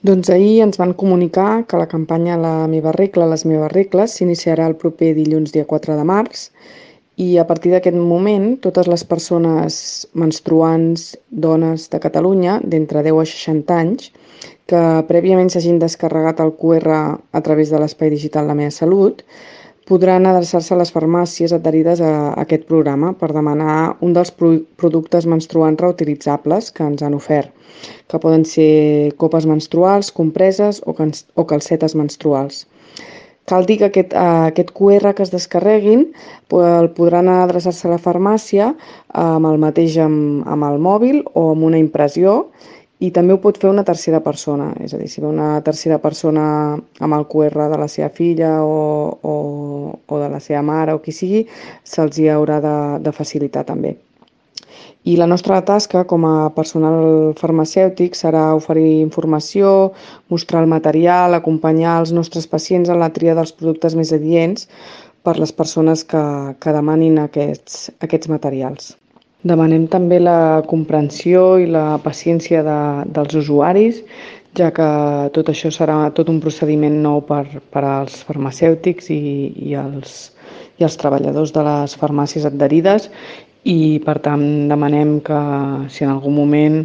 Doncs ahir ens van comunicar que la campanya La meva regla, les meves regles s'iniciarà el proper dilluns dia 4 de març i a partir d'aquest moment totes les persones menstruants, dones de Catalunya d'entre 10 a 60 anys que prèviament s'hagin descarregat el QR a través de l'espai digital La meva salut podran adreçar-se a les farmàcies adherides a aquest programa per demanar un dels productes menstruants reutilitzables que ens han ofert, que poden ser copes menstruals, compreses o, o calcetes menstruals. Cal dir que aquest, aquest QR que es descarreguin el podran adreçar-se a la farmàcia amb el mateix amb, amb el mòbil o amb una impressió i també ho pot fer una tercera persona, és a dir, si ve una tercera persona amb el QR de la seva filla o, o, o de la seva mare o qui sigui, se'ls hi haurà de, de facilitar també. I la nostra tasca com a personal farmacèutic serà oferir informació, mostrar el material, acompanyar els nostres pacients en la tria dels productes més adients per les persones que, que demanin aquests, aquests materials. Demanem també la comprensió i la paciència de, dels usuaris, ja que tot això serà tot un procediment nou per, per als farmacèutics i, i, els, i els treballadors de les farmàcies adherides. I per tant demanem que si en algun moment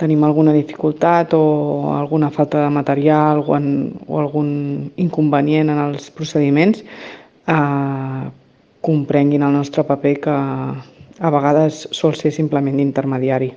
tenim alguna dificultat o alguna falta de material o, en, o algun inconvenient en els procediments eh, comprenguin el nostre paper que a vegades sol ser simplement d'intermediari.